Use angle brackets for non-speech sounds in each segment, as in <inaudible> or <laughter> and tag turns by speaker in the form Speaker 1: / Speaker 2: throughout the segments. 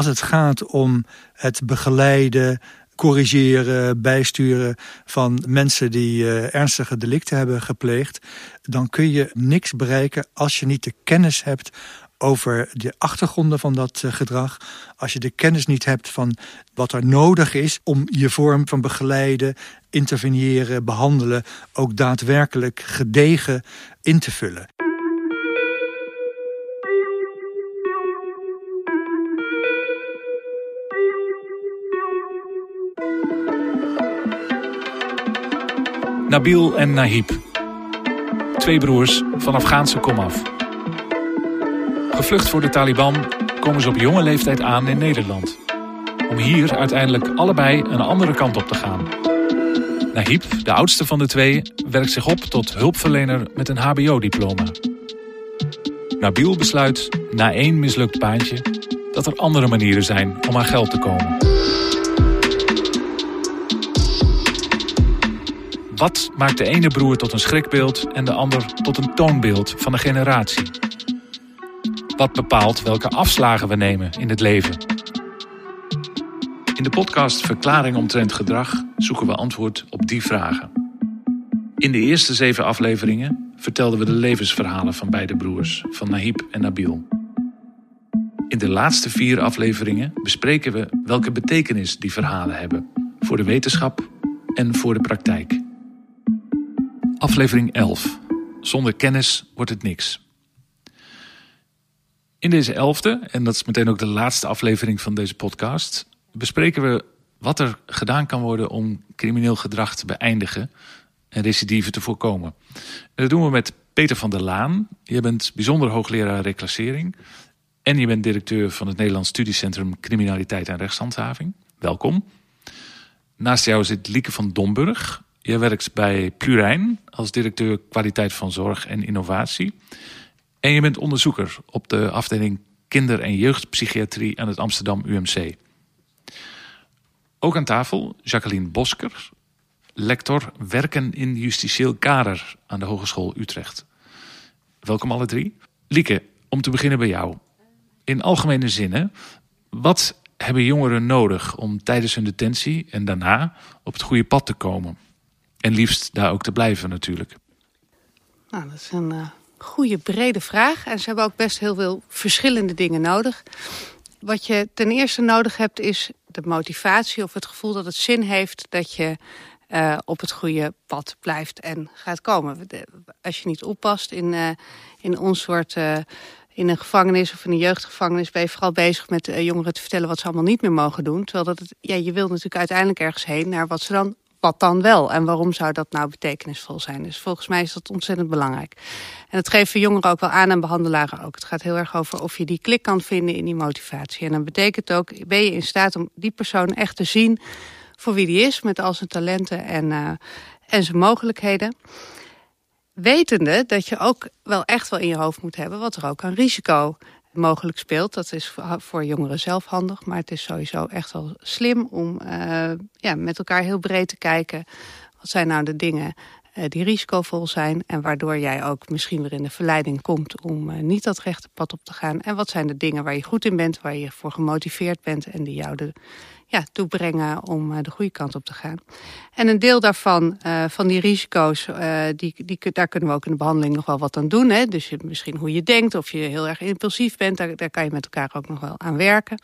Speaker 1: als het gaat om het begeleiden, corrigeren, bijsturen van mensen die uh, ernstige delicten hebben gepleegd, dan kun je niks bereiken als je niet de kennis hebt over de achtergronden van dat uh, gedrag. Als je de kennis niet hebt van wat er nodig is om je vorm van begeleiden, interveneren, behandelen ook daadwerkelijk gedegen in te vullen.
Speaker 2: Nabil en Nahib. Twee broers van Afghaanse komaf. Gevlucht voor de Taliban komen ze op jonge leeftijd aan in Nederland. Om hier uiteindelijk allebei een andere kant op te gaan. Nahib, de oudste van de twee, werkt zich op tot hulpverlener met een HBO-diploma. Nabil besluit, na één mislukt baantje, dat er andere manieren zijn om aan geld te komen. Wat maakt de ene broer tot een schrikbeeld en de ander tot een toonbeeld van een generatie? Wat bepaalt welke afslagen we nemen in het leven? In de podcast Verklaring omtrent gedrag zoeken we antwoord op die vragen. In de eerste zeven afleveringen vertelden we de levensverhalen van beide broers, van Nahib en Nabil. In de laatste vier afleveringen bespreken we welke betekenis die verhalen hebben voor de wetenschap en voor de praktijk. Aflevering 11. Zonder kennis wordt het niks. In deze elfde, en dat is meteen ook de laatste aflevering van deze podcast, bespreken we wat er gedaan kan worden om crimineel gedrag te beëindigen en recidive te voorkomen. En dat doen we met Peter van der Laan. Je bent bijzonder hoogleraar reclassering en je bent directeur van het Nederlands Studiecentrum Criminaliteit en Rechtshandhaving. Welkom. Naast jou zit Lieke van Domburg. Jij werkt bij Plurijn als directeur kwaliteit van zorg en innovatie. En je bent onderzoeker op de afdeling kinder- en jeugdpsychiatrie aan het Amsterdam UMC. Ook aan tafel Jacqueline Bosker, lector werken in justitieel kader aan de Hogeschool Utrecht. Welkom alle drie. Lieke, om te beginnen bij jou. In algemene zinnen, wat hebben jongeren nodig om tijdens hun detentie en daarna op het goede pad te komen? En liefst daar ook te blijven natuurlijk.
Speaker 3: Nou, dat is een uh, goede brede vraag. En ze hebben ook best heel veel verschillende dingen nodig. Wat je ten eerste nodig hebt is de motivatie of het gevoel dat het zin heeft dat je uh, op het goede pad blijft en gaat komen. Als je niet oppast in, uh, in ons soort in een gevangenis of in een jeugdgevangenis ben je vooral bezig met jongeren te vertellen wat ze allemaal niet meer mogen doen. Terwijl dat ja, je wilt natuurlijk uiteindelijk ergens heen naar wat ze dan wat dan wel? En waarom zou dat nou betekenisvol zijn? Dus volgens mij is dat ontzettend belangrijk. En dat geven jongeren ook wel aan en behandelaren ook. Het gaat heel erg over of je die klik kan vinden in die motivatie. En dan betekent ook, ben je in staat om die persoon echt te zien voor wie die is, met al zijn talenten en, uh, en zijn mogelijkheden. Wetende dat je ook wel echt wel in je hoofd moet hebben wat er ook aan risico mogelijk speelt. Dat is voor jongeren zelf handig. Maar het is sowieso echt wel slim om uh, ja, met elkaar heel breed te kijken. Wat zijn nou de dingen uh, die risicovol zijn. En waardoor jij ook misschien weer in de verleiding komt om uh, niet dat rechte pad op te gaan. En wat zijn de dingen waar je goed in bent, waar je voor gemotiveerd bent. En die jou de ja, toebrengen om uh, de goede kant op te gaan. En een deel daarvan, uh, van die risico's, uh, die, die, daar kunnen we ook in de behandeling nog wel wat aan doen. Hè? Dus je, misschien hoe je denkt of je heel erg impulsief bent, daar, daar kan je met elkaar ook nog wel aan werken.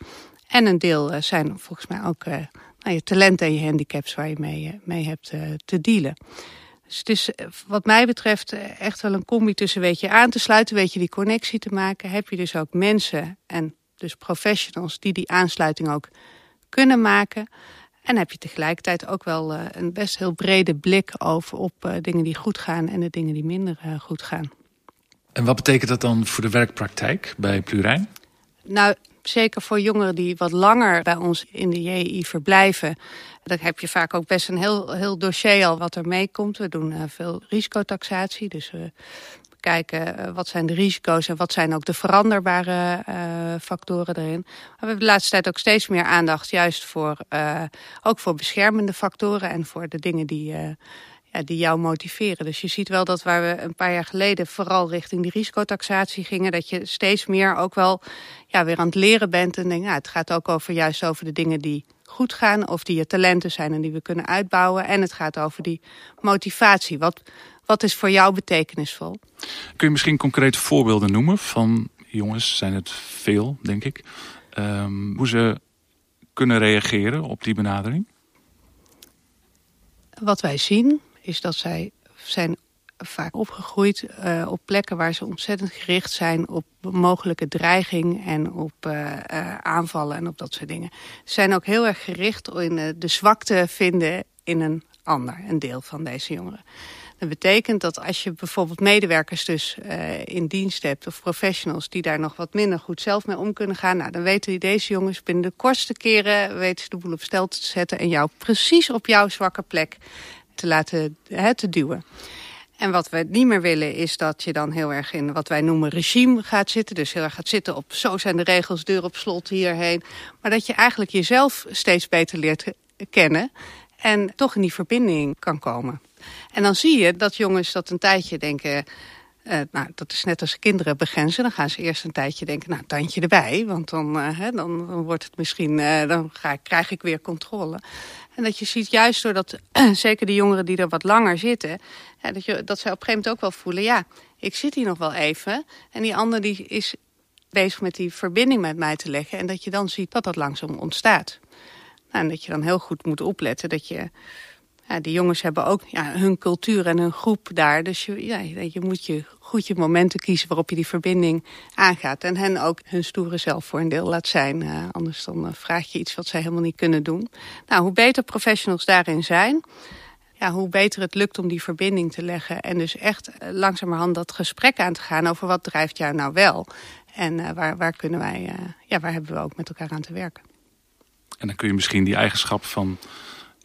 Speaker 3: En een deel zijn volgens mij ook nou, je talenten en je handicaps waar je mee, mee hebt te dealen. Dus het is wat mij betreft echt wel een combi tussen weet je aan te sluiten, weet je die connectie te maken. Heb je dus ook mensen en dus professionals die die aansluiting ook kunnen maken. En heb je tegelijkertijd ook wel uh, een best heel brede blik over op uh, dingen die goed gaan en de dingen die minder uh, goed gaan.
Speaker 2: En wat betekent dat dan voor de werkpraktijk bij Plurijn?
Speaker 3: Nou, zeker voor jongeren die wat langer bij ons in de JI verblijven. Dan heb je vaak ook best een heel, heel dossier al wat er meekomt. We doen veel risicotaxatie. Dus we kijken uh, wat zijn de risico's en wat zijn ook de veranderbare uh, factoren erin. We hebben de laatste tijd ook steeds meer aandacht juist voor, uh, ook voor beschermende factoren en voor de dingen die, ja, die jou motiveren. Dus je ziet wel dat waar we een paar jaar geleden vooral richting die risicotaxatie gingen, dat je steeds meer ook wel ja, weer aan het leren bent. En denk, nou, het gaat ook over juist over de dingen die goed gaan, of die je talenten zijn en die we kunnen uitbouwen. En het gaat over die motivatie. Wat, wat is voor jou betekenisvol?
Speaker 2: Kun je misschien concrete voorbeelden noemen van jongens, zijn het veel, denk ik, um, hoe ze kunnen reageren op die benadering?
Speaker 3: Wat wij zien is dat zij zijn vaak opgegroeid uh, op plekken waar ze ontzettend gericht zijn op mogelijke dreiging en op uh, uh, aanvallen en op dat soort dingen. Ze zijn ook heel erg gericht in de zwakte vinden in een ander, een deel van deze jongeren. Dat betekent dat als je bijvoorbeeld medewerkers dus uh, in dienst hebt... of professionals die daar nog wat minder goed zelf mee om kunnen gaan... Nou, dan weten deze jongens binnen de kortste keren... weten ze de boel op stel te zetten... en jou precies op jouw zwakke plek te laten hè, te duwen. En wat we niet meer willen is dat je dan heel erg in wat wij noemen regime gaat zitten. Dus heel erg gaat zitten op zo zijn de regels, deur op slot hierheen. Maar dat je eigenlijk jezelf steeds beter leert kennen en toch in die verbinding kan komen. En dan zie je dat jongens dat een tijdje denken... Uh, nou, dat is net als kinderen begrenzen. Dan gaan ze eerst een tijdje denken, nou, tandje erbij. Want dan, hè, dan, dan, wordt het misschien, uh, dan ga, krijg ik weer controle. En dat je ziet juist doordat, <clears throat> zeker de jongeren die er wat langer zitten... dat, je, dat op een gegeven moment ook wel voelen, ja, ik zit hier nog wel even. En die ander die is bezig met die verbinding met mij te leggen. En dat je dan ziet dat dat langzaam ontstaat. Nou, en dat je dan heel goed moet opletten dat je ja, die jongens hebben ook ja, hun cultuur en hun groep daar. Dus je, ja, je moet je goed je momenten kiezen waarop je die verbinding aangaat. En hen ook hun stoere zelf voor een deel laat zijn. Uh, anders dan uh, vraag je iets wat zij helemaal niet kunnen doen. Nou, hoe beter professionals daarin zijn... Ja, hoe beter het lukt om die verbinding te leggen. En dus echt uh, langzamerhand dat gesprek aan te gaan over wat drijft jou nou wel. En waar, waar kunnen wij, ja, waar hebben we ook met elkaar aan te werken.
Speaker 2: En dan kun je misschien die eigenschap van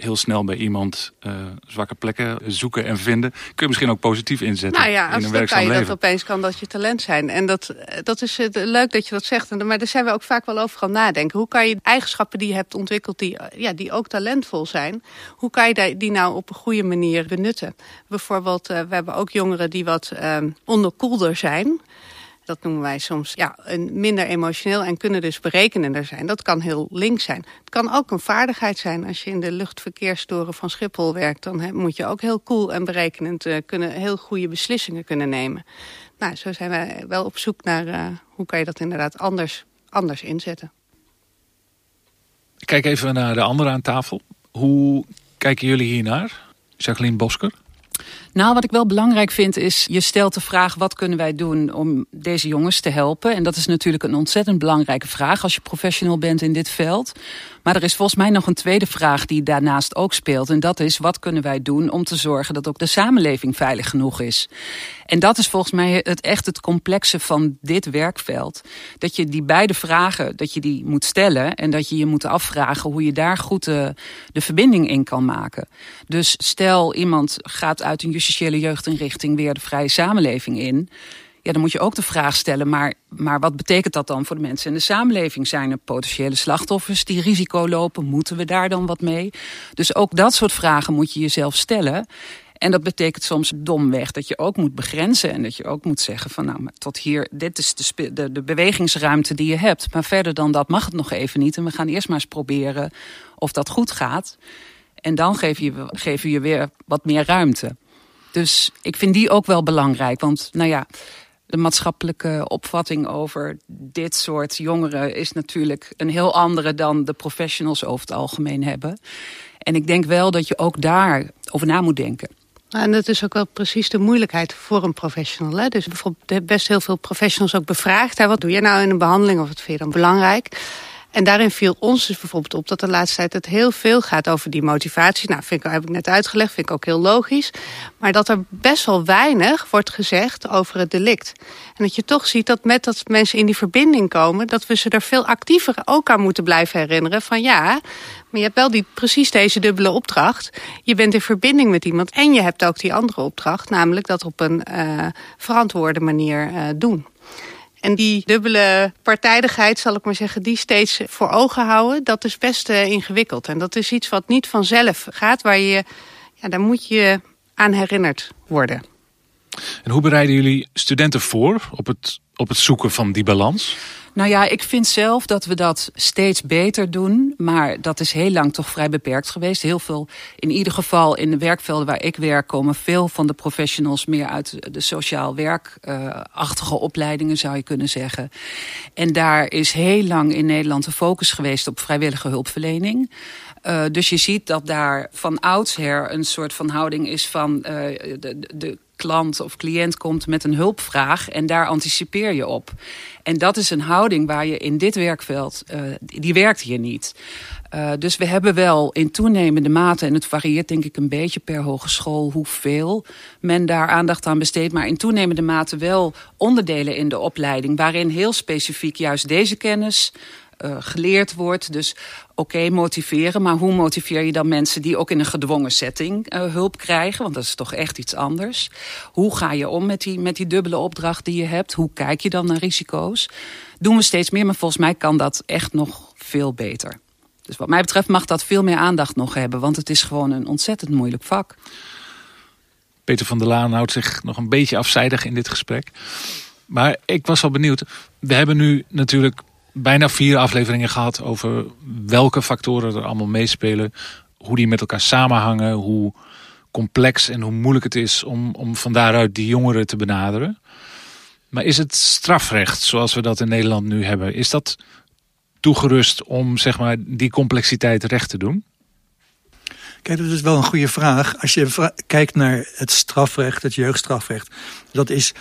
Speaker 2: heel snel bij iemand uh, zwakke plekken zoeken en vinden. Kun je misschien ook positief inzetten
Speaker 3: nou ja,
Speaker 2: in
Speaker 3: een
Speaker 2: werkzaam leven.
Speaker 3: dat opeens kan dat je talent zijn. En dat, dat is het, leuk dat je dat zegt. Maar daar zijn we ook vaak wel over gaan nadenken. Hoe kan je eigenschappen die je hebt ontwikkeld, die, ja, die ook talentvol zijn... hoe kan je die nou op een goede manier benutten? Bijvoorbeeld, uh, we hebben ook jongeren die wat uh, onderkoelder zijn... Dat noemen wij soms ja, een minder emotioneel en kunnen dus berekenender zijn. Dat kan heel links zijn. Het kan ook een vaardigheid zijn. Als je in de luchtverkeerstoren van Schiphol werkt... dan moet je ook heel cool en berekenend uh, kunnen, heel goede beslissingen kunnen nemen. Nou, zo zijn wij wel op zoek naar uh, hoe kan je dat inderdaad anders, anders inzetten.
Speaker 2: Kijk even naar de anderen aan tafel. Hoe kijken jullie hiernaar? Jacqueline Bosker?
Speaker 4: Nou, wat ik wel belangrijk vind is, je stelt de vraag wat kunnen wij doen om deze jongens te helpen. En dat is natuurlijk een ontzettend belangrijke vraag als je professional bent in dit veld. Maar er is volgens mij nog een tweede vraag die daarnaast ook speelt. En dat is, wat kunnen wij doen om te zorgen dat ook de samenleving veilig genoeg is? En dat is volgens mij het, echt het complexe van dit werkveld. Dat je die beide vragen, dat je die moet stellen. En dat je je moet afvragen hoe je daar goed de, de verbinding in kan maken. Dus stel iemand gaat uit een justitiële jeugdinrichting weer de vrije samenleving in ja, dan moet je ook de vraag stellen, maar, maar wat betekent dat dan voor de mensen in de samenleving? Zijn er potentiële slachtoffers die risico lopen? Moeten we daar dan wat mee? Dus ook dat soort vragen moet je jezelf stellen. En dat betekent soms domweg dat je ook moet begrenzen. En dat je ook moet zeggen van nou, tot hier, dit is de, de, bewegingsruimte die je hebt. Maar verder dan dat mag het nog even niet. En we gaan eerst maar eens proberen of dat goed gaat. En dan geef je, je weer wat meer ruimte. Dus ik vind die ook wel belangrijk. Want nou ja, de maatschappelijke opvatting over dit soort jongeren is natuurlijk een heel andere dan de professionals over het algemeen hebben. En ik denk wel dat je ook daar over na moet denken.
Speaker 3: En dat is ook wel precies de moeilijkheid voor een professional. Hè? Dus bijvoorbeeld best heel veel professionals ook bevraagd. Hè? Wat doe je nou in een behandeling of wat vind je dan belangrijk? En daarin viel ons dus bijvoorbeeld op dat de laatste tijd het heel veel gaat over die motivatie. Nou, vind ik, heb ik net uitgelegd, vind ik ook heel logisch. Maar dat er best wel weinig wordt gezegd over het delict. En dat je toch ziet dat met dat mensen in die verbinding komen... dat we ze er veel actiever ook aan moeten blijven herinneren. Van ja, maar je hebt wel die, precies deze dubbele opdracht. Je bent in verbinding met iemand en je hebt ook die andere opdracht. Namelijk dat op een uh, verantwoorde manier uh, doen. En die dubbele partijdigheid, zal ik maar zeggen, die steeds voor ogen houden, dat is best uh, ingewikkeld. En dat is iets wat niet vanzelf gaat, waar je, ja, daar moet je aan herinnerd worden.
Speaker 2: En hoe bereiden jullie studenten voor op het, op het zoeken van die balans?
Speaker 4: Nou ja, ik vind zelf dat we dat steeds beter doen. Maar dat is heel lang toch vrij beperkt geweest. Heel veel, in ieder geval in de werkvelden waar ik werk, komen veel van de professionals meer uit de sociaal werkachtige opleidingen, zou je kunnen zeggen. En daar is heel lang in Nederland de focus geweest op vrijwillige hulpverlening. Uh, dus je ziet dat daar van oudsher een soort van houding is van uh, de, de klant of cliënt komt met een hulpvraag en daar anticipeer je op. En dat is een houding waar je in dit werkveld, uh, die werkt hier niet. Uh, dus we hebben wel in toenemende mate, en het varieert denk ik een beetje per hogeschool hoeveel men daar aandacht aan besteedt, maar in toenemende mate wel onderdelen in de opleiding waarin heel specifiek juist deze kennis uh, geleerd wordt. Dus oké, motiveren. Maar hoe motiveer je dan mensen die ook in een gedwongen setting uh, hulp krijgen? Want dat is toch echt iets anders. Hoe ga je om met die, met die dubbele opdracht die je hebt? Hoe kijk je dan naar risico's? Doen we steeds meer, maar volgens mij kan dat echt nog veel beter. Dus wat mij betreft mag dat veel meer aandacht nog hebben. Want het is gewoon een ontzettend moeilijk vak.
Speaker 2: Peter van der Laan houdt zich nog een beetje afzijdig in dit gesprek. Maar ik was wel benieuwd. We hebben nu natuurlijk bijna vier afleveringen gehad over welke factoren er allemaal meespelen. Hoe die met elkaar samenhangen. Hoe complex en hoe moeilijk het is om, om van daaruit die jongeren te benaderen. Maar is het strafrecht zoals we dat in Nederland nu hebben, is dat toegerust om zeg maar, die complexiteit recht te doen?
Speaker 1: Kijk, dat is wel een goede vraag. Als je kijkt naar het strafrecht, het jeugdstrafrecht, dat is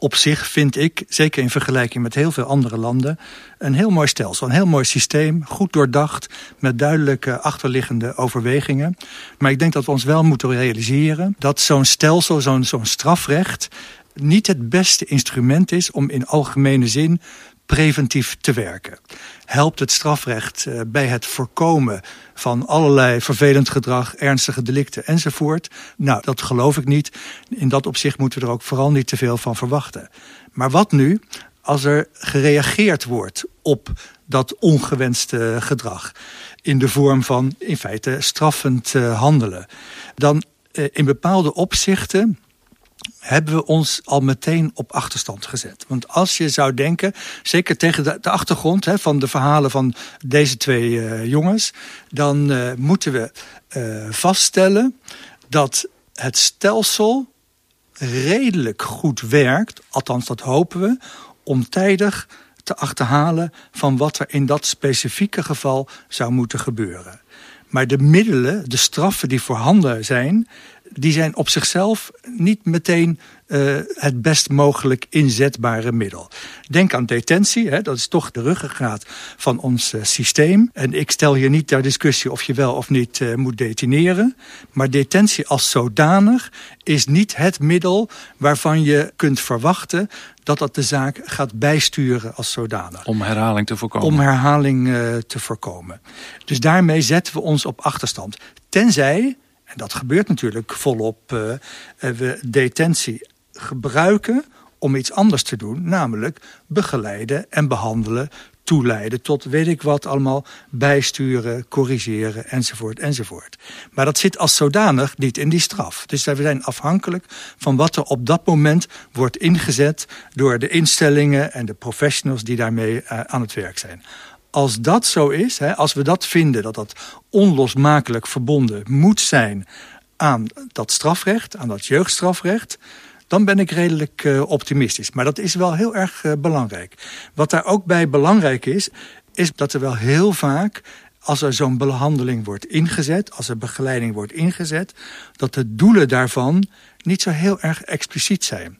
Speaker 1: op zich vind ik, zeker in vergelijking met heel veel andere landen, een heel mooi stelsel. Een heel mooi systeem, goed doordacht, met duidelijke achterliggende overwegingen. Maar ik denk dat we ons wel moeten realiseren dat zo'n stelsel, zo'n strafrecht, niet het beste instrument is om in algemene zin preventief te werken. Helpt het strafrecht eh, bij het voorkomen van allerlei vervelend gedrag, ernstige delicten enzovoort? Nou, dat geloof ik niet. In dat opzicht moeten we er ook vooral niet te veel van verwachten. Maar wat nu als er gereageerd wordt op dat ongewenste gedrag? In de vorm van in feite straffend eh, handelen. Dan eh, in bepaalde opzichten hebben we ons al meteen op achterstand gezet. Want als je zou denken, zeker tegen de, achtergrond hè, van de verhalen van deze twee uh, jongens, dan uh, moeten we uh, vaststellen dat het stelsel redelijk goed werkt, althans dat hopen we, om tijdig te achterhalen van wat er in dat specifieke geval zou moeten gebeuren. Maar de middelen, de straffen die voorhanden zijn, die zijn op zichzelf niet meteen uh, het best mogelijk inzetbare middel. Denk aan detentie, hè, dat is toch de ruggengraat van ons uh, systeem. En ik stel hier niet ter discussie of je wel of niet uh, moet detineren. Maar detentie als zodanig is niet het middel waarvan je kunt verwachten dat dat de zaak gaat bijsturen als zodanig.
Speaker 2: Om herhaling te voorkomen.
Speaker 1: Om herhaling te voorkomen. Dus daarmee zetten we ons op achterstand. Tenzij en dat gebeurt natuurlijk volop, uh, we detentie gebruiken om iets anders te doen. Namelijk begeleiden en behandelen, toeleiden tot weet ik wat allemaal, bijsturen, corrigeren enzovoort enzovoort. Maar dat zit als zodanig niet in die straf. Dus we zijn afhankelijk van wat er op dat moment wordt ingezet door de instellingen en de professionals die daarmee uh, aan het werk zijn als dat zo is, hè, als we dat vinden, dat dat onlosmakelijk verbonden moet zijn aan dat strafrecht, aan dat jeugdstrafrecht, dan ben ik redelijk uh, optimistisch. Maar dat is wel heel erg uh, belangrijk. Wat daar ook bij belangrijk is, is dat er wel heel vaak als er zo'n behandeling wordt ingezet, als er begeleiding wordt ingezet, dat de doelen daarvan niet zo heel erg expliciet zijn.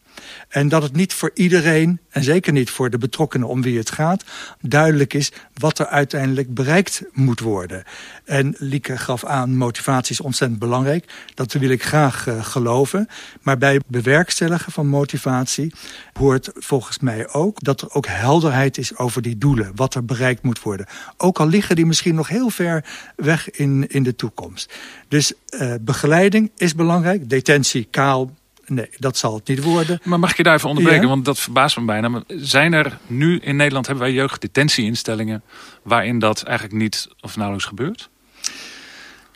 Speaker 1: En dat het niet voor iedereen, en zeker niet voor de betrokkenen om wie het gaat, duidelijk is wat er uiteindelijk bereikt moet worden. En Lieke gaf aan, motivatie is ontzettend belangrijk. Dat wil ik graag uh, geloven. Maar bij bewerkstelligen van motivatie hoort volgens mij ook dat er ook helderheid is over die doelen. Wat er bereikt moet worden. Ook al liggen die misschien nog heel ver weg in, in de toekomst. Dus uh, begeleiding is belangrijk. Detentie, kaal, Nee, dat zal het niet worden.
Speaker 2: Maar mag ik je daar even onderbreken? Ja? Want dat verbaast me bijna. Maar zijn er nu in Nederland, hebben wij jeugddetentieinstellingen... waarin dat eigenlijk niet of nauwelijks gebeurt?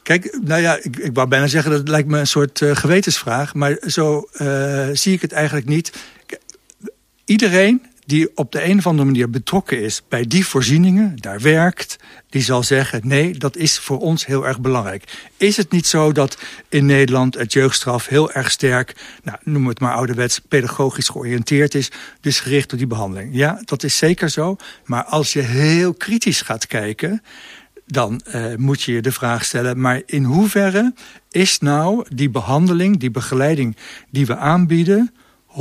Speaker 1: Kijk, nou ja, ik, ik wou bijna zeggen dat het lijkt me een soort uh, gewetensvraag. Maar zo uh, zie ik het eigenlijk niet. Iedereen die op de een of andere manier betrokken is bij die voorzieningen, daar werkt, die zal zeggen: nee, dat is voor ons heel erg belangrijk. Is het niet zo dat in Nederland het jeugdstraf heel erg sterk, nou, noem het maar ouderwets, pedagogisch georiënteerd is, dus gericht op die behandeling? Ja, dat is zeker zo. Maar als je heel kritisch gaat kijken, dan uh, moet je je de vraag stellen... maar in hoeverre is nou die behandeling, die begeleiding die we aanbieden... 100%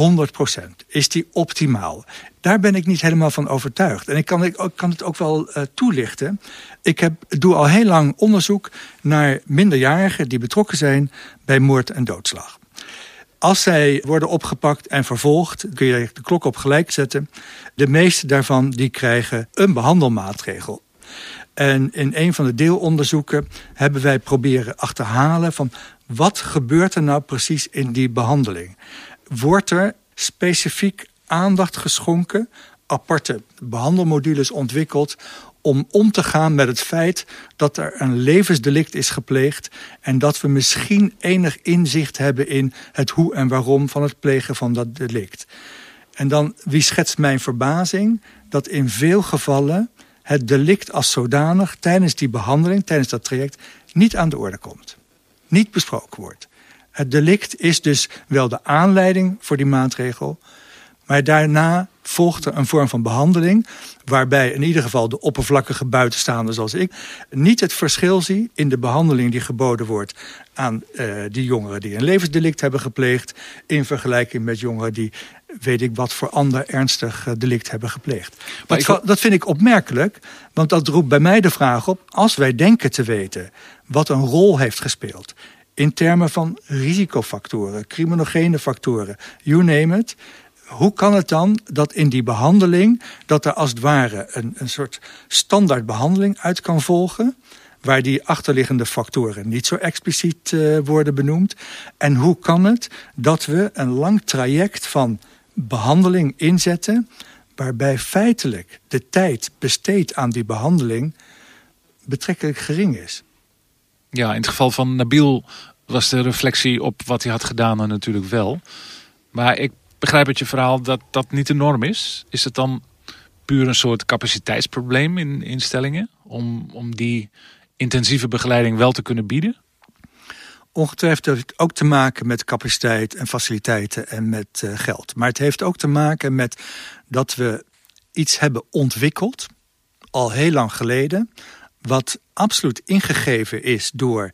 Speaker 1: Is die optimaal? Daar ben ik niet helemaal van overtuigd. En ik kan, ik kan het ook wel uh, toelichten. Ik heb, doe al heel lang onderzoek naar minderjarigen... die betrokken zijn bij moord en doodslag. Als zij worden opgepakt en vervolgd, kun je de klok op gelijk zetten. De meeste daarvan die krijgen een behandelmaatregel. En in een van de deelonderzoeken hebben wij proberen achterhalen van wat gebeurt er nou precies in die behandeling. Wordt er specifiek aandacht geschonken, aparte behandelmodules ontwikkeld om om te gaan met het feit dat er een levensdelict is gepleegd... en dat we misschien enig inzicht hebben in het hoe en waarom van het plegen van dat delict. En dan, wie schetst mijn verbazing, dat in veel gevallen het delict als zodanig tijdens die behandeling, tijdens dat traject, niet aan de orde komt. Niet besproken wordt. Het delict is dus wel de aanleiding voor die maatregel, maar daarna volgt er een vorm van behandeling... waarbij in ieder geval de oppervlakkige buitenstaanders zoals ik... niet het verschil zie in de behandeling die geboden wordt... aan uh, die jongeren die een levensdelict hebben gepleegd... in vergelijking met jongeren die weet ik wat voor ander ernstig uh, delict hebben gepleegd. Maar dat, ik... dat vind ik opmerkelijk, want dat roept bij mij de vraag op... als wij denken te weten wat een rol heeft gespeeld in termen van risicofactoren, criminogene factoren, you name it hoe kan het dan dat in die behandeling... dat er als het ware een, een soort standaard behandeling uit kan volgen... waar die achterliggende factoren niet zo expliciet uh, worden benoemd? En hoe kan het dat we een lang traject van behandeling inzetten... waarbij feitelijk de tijd besteed aan die behandeling betrekkelijk gering is?
Speaker 2: Ja, in het geval van Nabil was de reflectie op wat hij had gedaan er natuurlijk wel. Maar ik begrijp uit je verhaal dat dat niet de norm is. Is het dan puur een soort capaciteitsprobleem in instellingen? Om, om die intensieve begeleiding wel te kunnen bieden?
Speaker 1: Ongetwijfeld heeft het ook te maken met capaciteit en faciliteiten en met uh, geld. Maar het heeft ook te maken met dat we iets hebben ontwikkeld, al heel lang geleden, wat absoluut ingegeven is door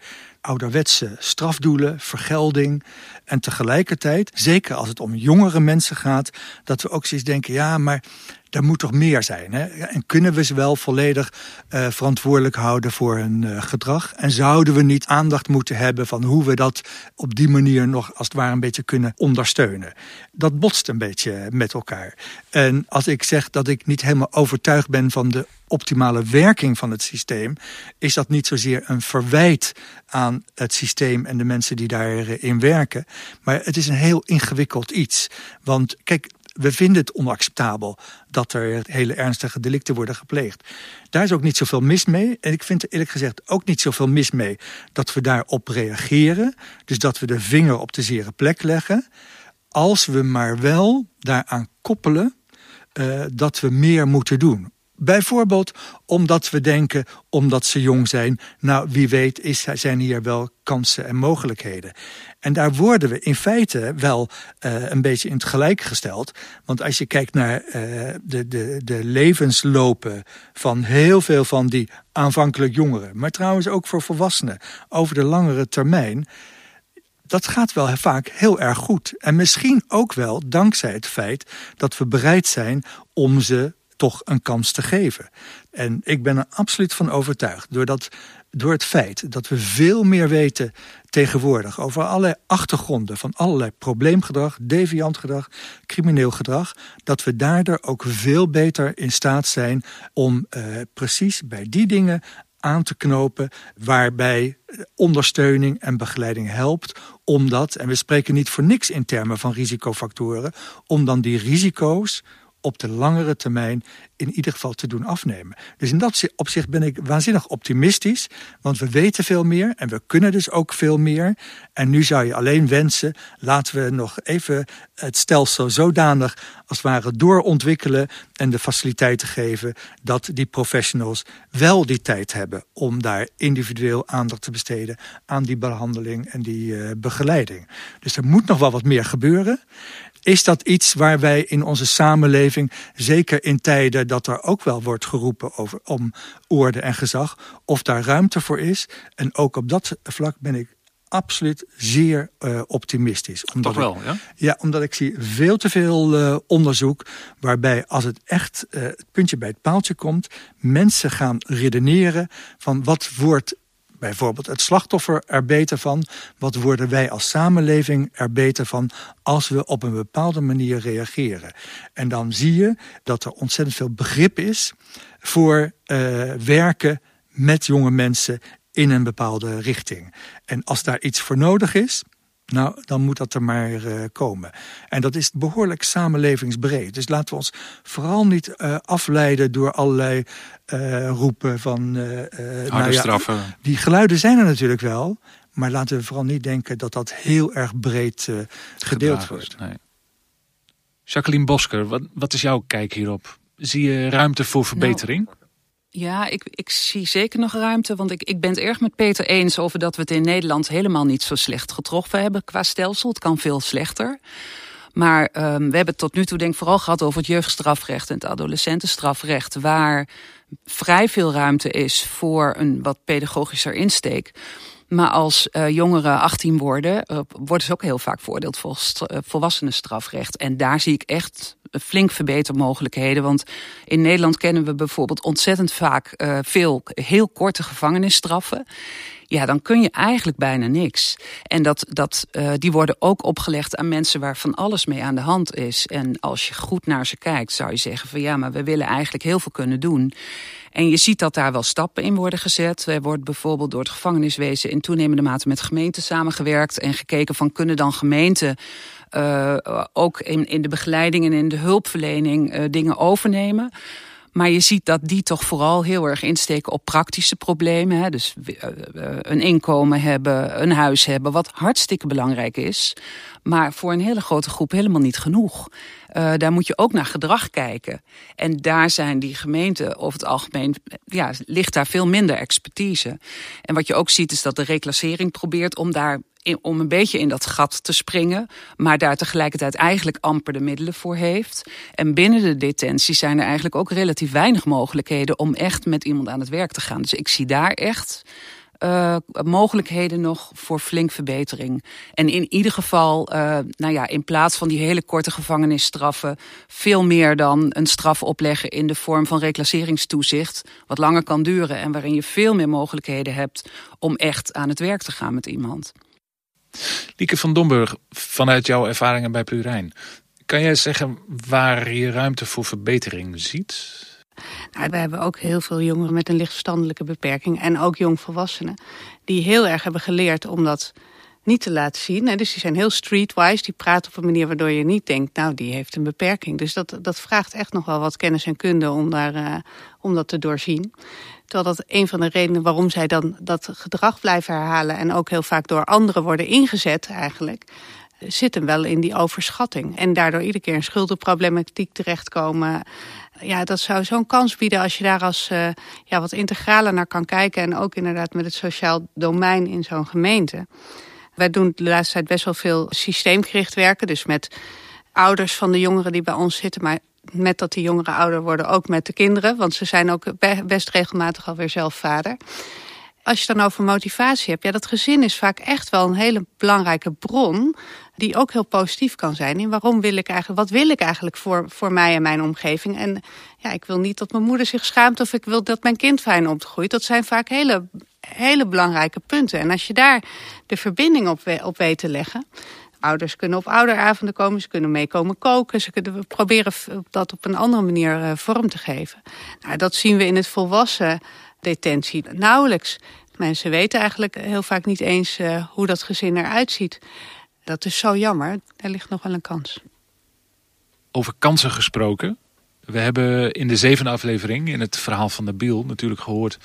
Speaker 1: ouderwetse strafdoelen, vergelding. En tegelijkertijd, zeker als het om jongere mensen gaat... dat we ook zoiets denken, ja, maar er moet toch meer zijn. Hè? En kunnen we ze wel volledig uh, verantwoordelijk houden voor hun uh, gedrag? En zouden we niet aandacht moeten hebben van hoe we dat op die manier nog als het ware een beetje kunnen ondersteunen? Dat botst een beetje met elkaar. En als ik zeg dat ik niet helemaal overtuigd ben van de optimale werking van het systeem, is dat niet zozeer een verwijt aan het systeem en de mensen die daarin werken. Maar het is een heel ingewikkeld iets. Want kijk, we vinden het onacceptabel dat er hele ernstige delicten worden gepleegd. Daar is ook niet zoveel mis mee. En ik vind er eerlijk gezegd ook niet zoveel mis mee dat we daarop reageren. Dus dat we de vinger op de zere plek leggen. Als we maar wel daaraan koppelen uh, dat we meer moeten doen. Bijvoorbeeld omdat we denken, omdat ze jong zijn... nou, wie weet is, zijn hier wel kansen en mogelijkheden. En daar worden we in feite wel uh, een beetje in het gelijk gesteld. Want als je kijkt naar uh, de, de, de levenslopen van heel veel van die aanvankelijk jongeren... maar trouwens ook voor volwassenen over de langere termijn dat gaat wel vaak heel erg goed. En misschien ook wel dankzij het feit dat we bereid zijn om ze toch een kans te geven. En ik ben er absoluut van overtuigd. Doordat, door het feit dat we veel meer weten tegenwoordig over allerlei achtergronden van allerlei probleemgedrag, deviant gedrag, crimineel gedrag, dat we daardoor ook veel beter in staat zijn om uh, precies bij die dingen aan te knopen waarbij ondersteuning en begeleiding helpt. Omdat, en we spreken niet voor niks in termen van risicofactoren, om dan die risico's op de langere termijn in ieder geval te doen afnemen. Dus in dat opzicht ben ik waanzinnig optimistisch, want we weten veel meer en we kunnen dus ook veel meer. En nu zou je alleen wensen, laten we nog even het stelsel zodanig als het ware doorontwikkelen en de faciliteiten geven dat die professionals wel die tijd hebben om daar individueel aandacht te besteden aan die behandeling en die uh, begeleiding. Dus er moet nog wel wat meer gebeuren. Is dat iets waar wij in onze samenleving, zeker in tijden dat er ook wel wordt geroepen over, om orde en gezag, of daar ruimte voor is? En ook op dat vlak ben ik absoluut zeer uh, optimistisch.
Speaker 2: Omdat Toch wel,
Speaker 1: ik,
Speaker 2: ja?
Speaker 1: Ja, omdat ik zie veel te veel uh, onderzoek waarbij als het echt uh, het puntje bij het paaltje komt, mensen gaan redeneren van wat wordt bijvoorbeeld het slachtoffer er beter van? Wat worden wij als samenleving er beter van als we op een bepaalde manier reageren? En dan zie je dat er ontzettend veel begrip is voor uh, werken met jonge mensen in een bepaalde richting. En als daar iets voor nodig is, nou, dan moet dat er maar uh, komen. En dat is behoorlijk samenlevingsbreed. Dus laten we ons vooral niet uh, afleiden door allerlei uh, roepen van...
Speaker 2: nou ja, straffen.
Speaker 1: Die geluiden zijn er natuurlijk wel. Maar laten we vooral niet denken dat dat heel erg breed gedeeld wordt. Nee.
Speaker 2: Jacqueline Bosker, wat, wat is jouw kijk hierop? Zie je ruimte voor verbetering? Nou,
Speaker 4: ja, ik, ik zie zeker nog ruimte. Want ik, ik ben het erg met Peter eens over dat we het in Nederland helemaal niet zo slecht getroffen hebben qua stelsel. Het kan veel slechter. Maar um, we hebben het tot nu toe denk ik vooral gehad over het jeugdstrafrecht en het adolescentenstrafrecht. Waar vrij veel ruimte is voor een wat pedagogischer insteek. Maar als uh, jongeren 18 worden, uh, worden ze ook heel vaak veroordeeld voor uh, volwassenenstrafrecht. En daar zie ik echt flink verbetermogelijkheden. Want in Nederland kennen we bijvoorbeeld ontzettend vaak veel heel korte gevangenisstraffen ja, dan kun je eigenlijk bijna niks. En dat, dat, uh, die worden ook opgelegd aan mensen waar van alles mee aan de hand is. En als je goed naar ze kijkt, zou je zeggen van ja, maar we willen eigenlijk heel veel kunnen doen. En je ziet dat daar wel stappen in worden gezet. Er wordt bijvoorbeeld door het gevangeniswezen in toenemende mate met gemeenten samengewerkt en gekeken van kunnen dan gemeenten uh, ook in, in de begeleiding en in de hulpverlening uh, dingen overnemen. Maar je ziet dat die toch vooral heel erg insteken op praktische problemen. Hè? Dus een inkomen hebben, een huis hebben, wat hartstikke belangrijk is. Maar voor een hele grote groep helemaal niet genoeg. Uh, daar moet je ook naar gedrag kijken. En daar zijn die gemeenten over het algemeen, ja, ligt daar veel minder expertise. En wat je ook ziet is dat de reclassering probeert om daar om een beetje in dat gat te springen, maar daar tegelijkertijd eigenlijk amper de middelen voor heeft. En binnen de detentie zijn er eigenlijk ook relatief weinig mogelijkheden om echt met iemand aan het werk te gaan. Dus ik zie daar echt uh, mogelijkheden nog voor flink verbetering. En in ieder geval, uh, nou ja, in plaats van die hele korte gevangenisstraffen, veel meer dan een straf opleggen in de vorm van reclasseringstoezicht, wat langer kan duren en waarin je veel meer mogelijkheden hebt om echt aan het werk te gaan met iemand.
Speaker 2: Lieke van Domburg, vanuit jouw ervaringen bij Plurijn, kan jij zeggen waar je ruimte voor verbetering ziet?
Speaker 3: Nou, we hebben ook heel veel jongeren met een lichtverstandelijke beperking en ook jongvolwassenen die heel erg hebben geleerd om dat niet te laten zien. Dus die zijn heel streetwise, die praten op een manier waardoor je niet denkt, nou die heeft een beperking. Dus dat, dat vraagt echt nog wel wat kennis en kunde om, daar, uh, om dat te doorzien. Terwijl dat een van de redenen waarom zij dan dat gedrag blijven herhalen en ook heel vaak door anderen worden ingezet eigenlijk, zit hem wel in die overschatting. En daardoor iedere keer in schuldenproblematiek terechtkomen ja, dat zou zo'n kans bieden als je daar als uh, ja, wat integraler naar kan kijken. En ook inderdaad met het sociaal domein in zo'n gemeente. Wij doen de laatste tijd best wel veel systeemgericht werken. Dus met ouders van de jongeren die bij ons zitten. Maar met dat die jongeren ouder worden, ook met de kinderen. Want ze zijn ook best regelmatig alweer zelf vader. Als je dan over motivatie hebt, ja, dat gezin is vaak echt wel een hele belangrijke bron die ook heel positief kan zijn. In waarom wil ik eigenlijk, wat wil ik eigenlijk voor, voor mij en mijn omgeving? En ja, ik wil niet dat mijn moeder zich schaamt of ik wil dat mijn kind fijn opgroeit. Dat zijn vaak hele, hele belangrijke punten. En als je daar de verbinding op, op weet te leggen. Ouders kunnen op ouderavonden komen, ze kunnen meekomen koken. Ze kunnen proberen dat op een andere manier uh, vorm te geven. Nou, dat zien we in het volwassen detentie nauwelijks. Mensen weten eigenlijk heel vaak niet eens uh, hoe dat gezin eruit ziet. Dat is zo jammer. Er ligt nog wel een kans.
Speaker 2: Over kansen gesproken. We hebben in de zevende aflevering, in het verhaal van Nabil, natuurlijk gehoord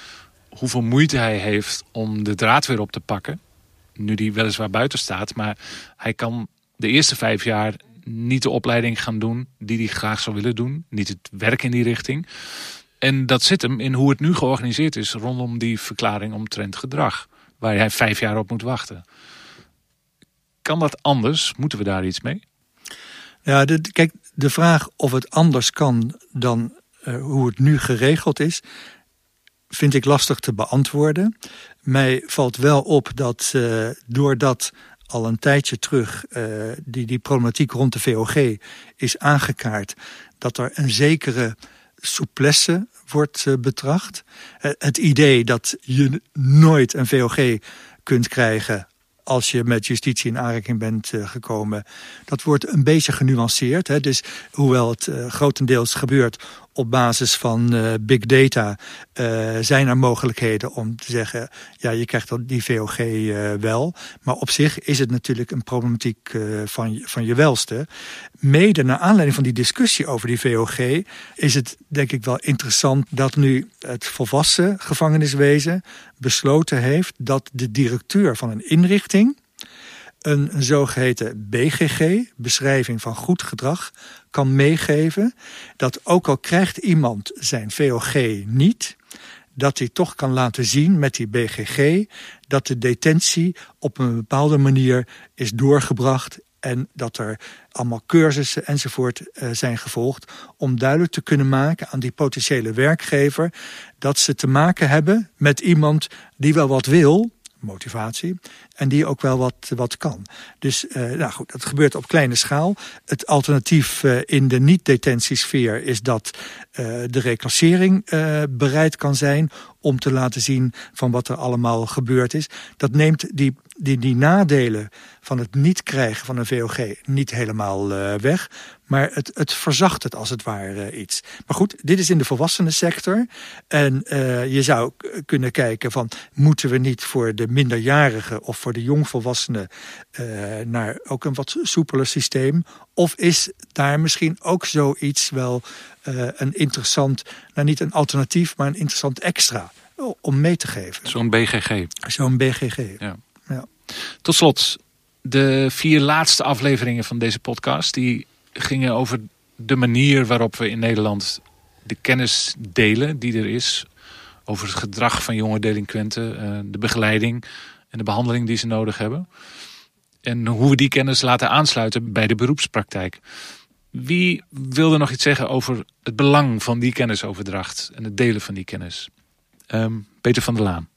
Speaker 2: hoeveel moeite hij heeft om de draad weer op te pakken. Nu die weliswaar buiten staat, maar hij kan de eerste vijf jaar niet de opleiding gaan doen die hij graag zou willen doen. Niet het werk in die richting. En dat zit hem in hoe het nu georganiseerd is rondom die verklaring omtrent gedrag. Waar hij vijf jaar op moet wachten. Kan dat anders? Moeten we daar iets mee?
Speaker 1: Ja, kijk, de vraag of het anders kan dan uh, hoe het nu geregeld is, vind ik lastig te beantwoorden. Mij valt wel op dat uh, doordat al een tijdje terug uh, die, die problematiek rond de VOG is aangekaart, dat er een zekere souplesse wordt uh, betracht. het idee dat je nooit een VOG kunt krijgen als je met justitie in aanraking bent uh, gekomen. Dat wordt een beetje genuanceerd. Dus hoewel het grotendeels gebeurt op basis van uh, big data... zijn er mogelijkheden om te zeggen... ja, je krijgt die VOG wel. Maar op zich is het natuurlijk een problematiek van, van je welste. Mede naar aanleiding van die discussie over die VOG... is het denk ik wel interessant dat nu het volwassen gevangeniswezen besloten heeft dat de directeur van een inrichting een zogeheten BGG, beschrijving van goed gedrag, kan meegeven. Dat ook al krijgt iemand zijn VOG niet, dat hij toch kan laten zien met die BGG dat de detentie op een bepaalde manier is doorgebracht en dat er allemaal cursussen enzovoort uh, zijn gevolgd om duidelijk te kunnen maken aan die potentiële werkgever dat ze te maken hebben met iemand die wel wat wil, motivatie, en die ook wel wat, wat kan. Dus uh, nou goed, dat gebeurt op kleine schaal. Het alternatief uh, in de niet-detentiesfeer is dat uh, de reclassering bereid kan zijn om te laten zien van wat er allemaal gebeurd is. Dat neemt die, die, die nadelen van het niet krijgen van een VOG niet helemaal weg. Maar het, het verzacht het als het ware iets. Maar goed, dit is in de volwassenensector. En je zou kunnen kijken van... moeten we niet voor de minderjarigen of voor de jongvolwassenen... Uh, naar ook een wat soepeler systeem? Of is daar misschien ook zoiets wel uh, een interessant... nou niet een alternatief, maar een interessant extra om mee te geven?
Speaker 2: Zo'n BGG.
Speaker 1: Zo'n BGG,
Speaker 2: ja. ja. Tot slot, de vier laatste afleveringen van deze podcast... die gingen over de manier waarop we in Nederland de kennis delen die er is over het gedrag van jonge delinquenten, eh, de begeleiding en de behandeling die ze nodig hebben. En hoe we die kennis laten aansluiten bij de beroepspraktijk. Wie wilde nog iets zeggen over het belang van die kennisoverdracht en het delen van die kennis? Um, Peter van der Laan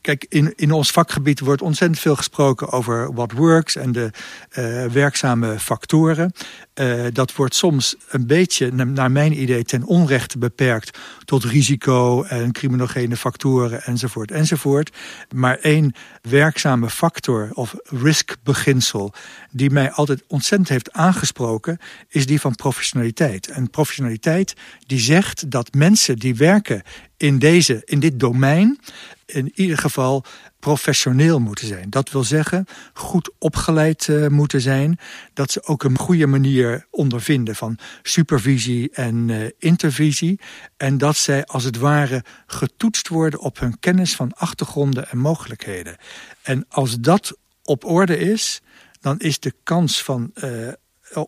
Speaker 1: kijk, in, in ons vakgebied wordt ontzettend veel gesproken over what works en de uh, werkzame factoren. Uh, dat wordt soms een beetje, naar mijn idee, ten onrechte beperkt tot risico en criminogene factoren enzovoort enzovoort. Maar één werkzame factor of riskbeginsel die mij altijd ontzettend heeft aangesproken, is die van professionaliteit. En professionaliteit die zegt dat mensen die werken in, deze, in dit domein in ieder geval professioneel moeten zijn. Dat wil zeggen, goed opgeleid uh, moeten zijn. Dat ze ook een goede manier ondervinden van supervisie en uh, intervisie. En dat zij als het ware getoetst worden op hun kennis van achtergronden en mogelijkheden. En als dat op orde is, dan is de kans van uh,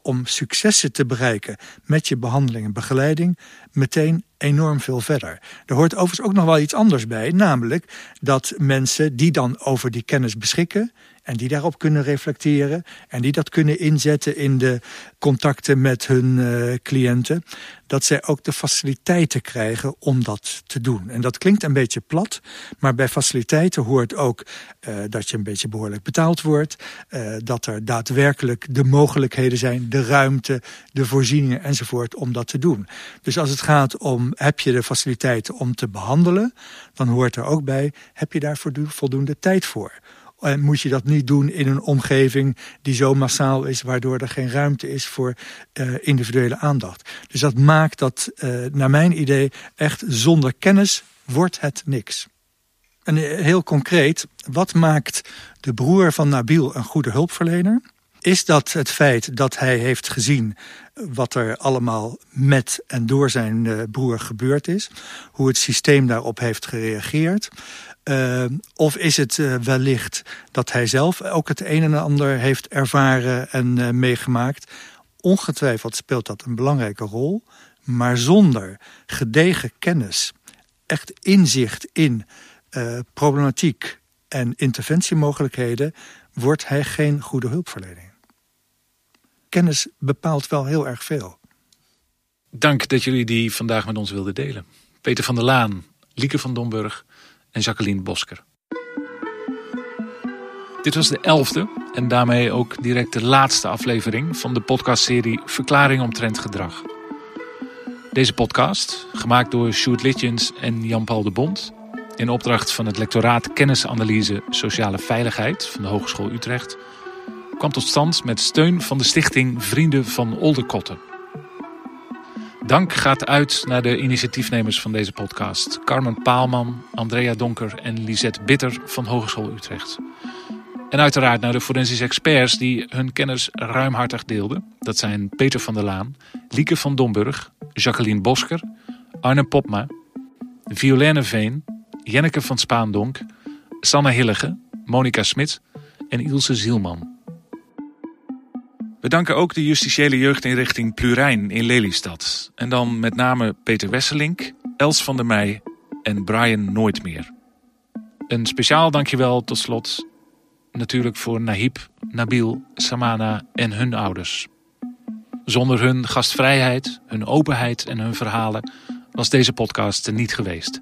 Speaker 1: om successen te bereiken met je behandeling en begeleiding meteen enorm veel verder. Er hoort overigens ook nog wel iets anders bij, namelijk dat mensen die dan over die kennis beschikken en die daarop kunnen reflecteren en die dat kunnen inzetten in de contacten met hun uh, cliënten, dat zij ook de faciliteiten krijgen om dat te doen. En dat klinkt een beetje plat, maar bij faciliteiten hoort ook uh, dat je een beetje behoorlijk betaald wordt, uh, dat er daadwerkelijk de mogelijkheden zijn, de ruimte, de voorzieningen enzovoort om dat te doen. Dus als het gaat om heb je de faciliteiten om te behandelen, dan hoort er ook bij heb je daar voldoende tijd voor. En moet je dat niet doen in een omgeving die zo massaal is... waardoor er geen ruimte is voor uh, individuele aandacht. Dus dat maakt dat, uh, naar mijn idee, echt zonder kennis wordt het niks. En heel concreet, wat maakt de broer van Nabil een goede hulpverlener? Is dat het feit dat hij heeft gezien wat er allemaal met en door zijn uh, broer gebeurd is? Hoe het systeem daarop heeft gereageerd? Uh, of is het uh, wellicht dat hij zelf ook het een en ander heeft ervaren en meegemaakt? Ongetwijfeld speelt dat een belangrijke rol. Maar zonder gedegen kennis, echt inzicht in problematiek en interventiemogelijkheden... wordt hij geen goede hulpverlening kennis bepaalt wel heel erg veel.
Speaker 2: Dank dat jullie die vandaag met ons wilden delen. Peter van der Laan, Lieke van Domburg en Jacqueline Bosker. Dit was de elfde en daarmee ook direct de laatste aflevering van de podcastserie Verklaring omtrent gedrag. Deze podcast, gemaakt door Sjoerd Litjens en Jan-Paul de Bond... in opdracht van het lectoraat Kennisanalyse Sociale Veiligheid van de Hogeschool Utrecht kwam tot stand met steun van de stichting Vrienden van Oldekotten. Dank gaat uit naar de initiatiefnemers van deze podcast. Carmen Paalman, Andrea Donker en Lisette Bitter van Hogeschool Utrecht. En uiteraard naar de forensische experts die hun kennis ruimhartig deelden. Dat zijn Peter van der Laan, Lieke van Domburg, Jacqueline Bosker, Arne Popma, Violaine Veen, Jenneke van Spaandonk, Sanne Hillige, Monika Smit en Ilse Zielman. We danken ook de justitiële jeugdinrichting Plurijn in Lelystad. En dan met name Peter Wesselink, Els van der Meij en Brian Nooitmeer. Een speciaal dankjewel tot slot natuurlijk voor Nahib, Nabil, Samana en hun ouders. Zonder hun gastvrijheid, hun openheid en hun verhalen was deze podcast er niet geweest.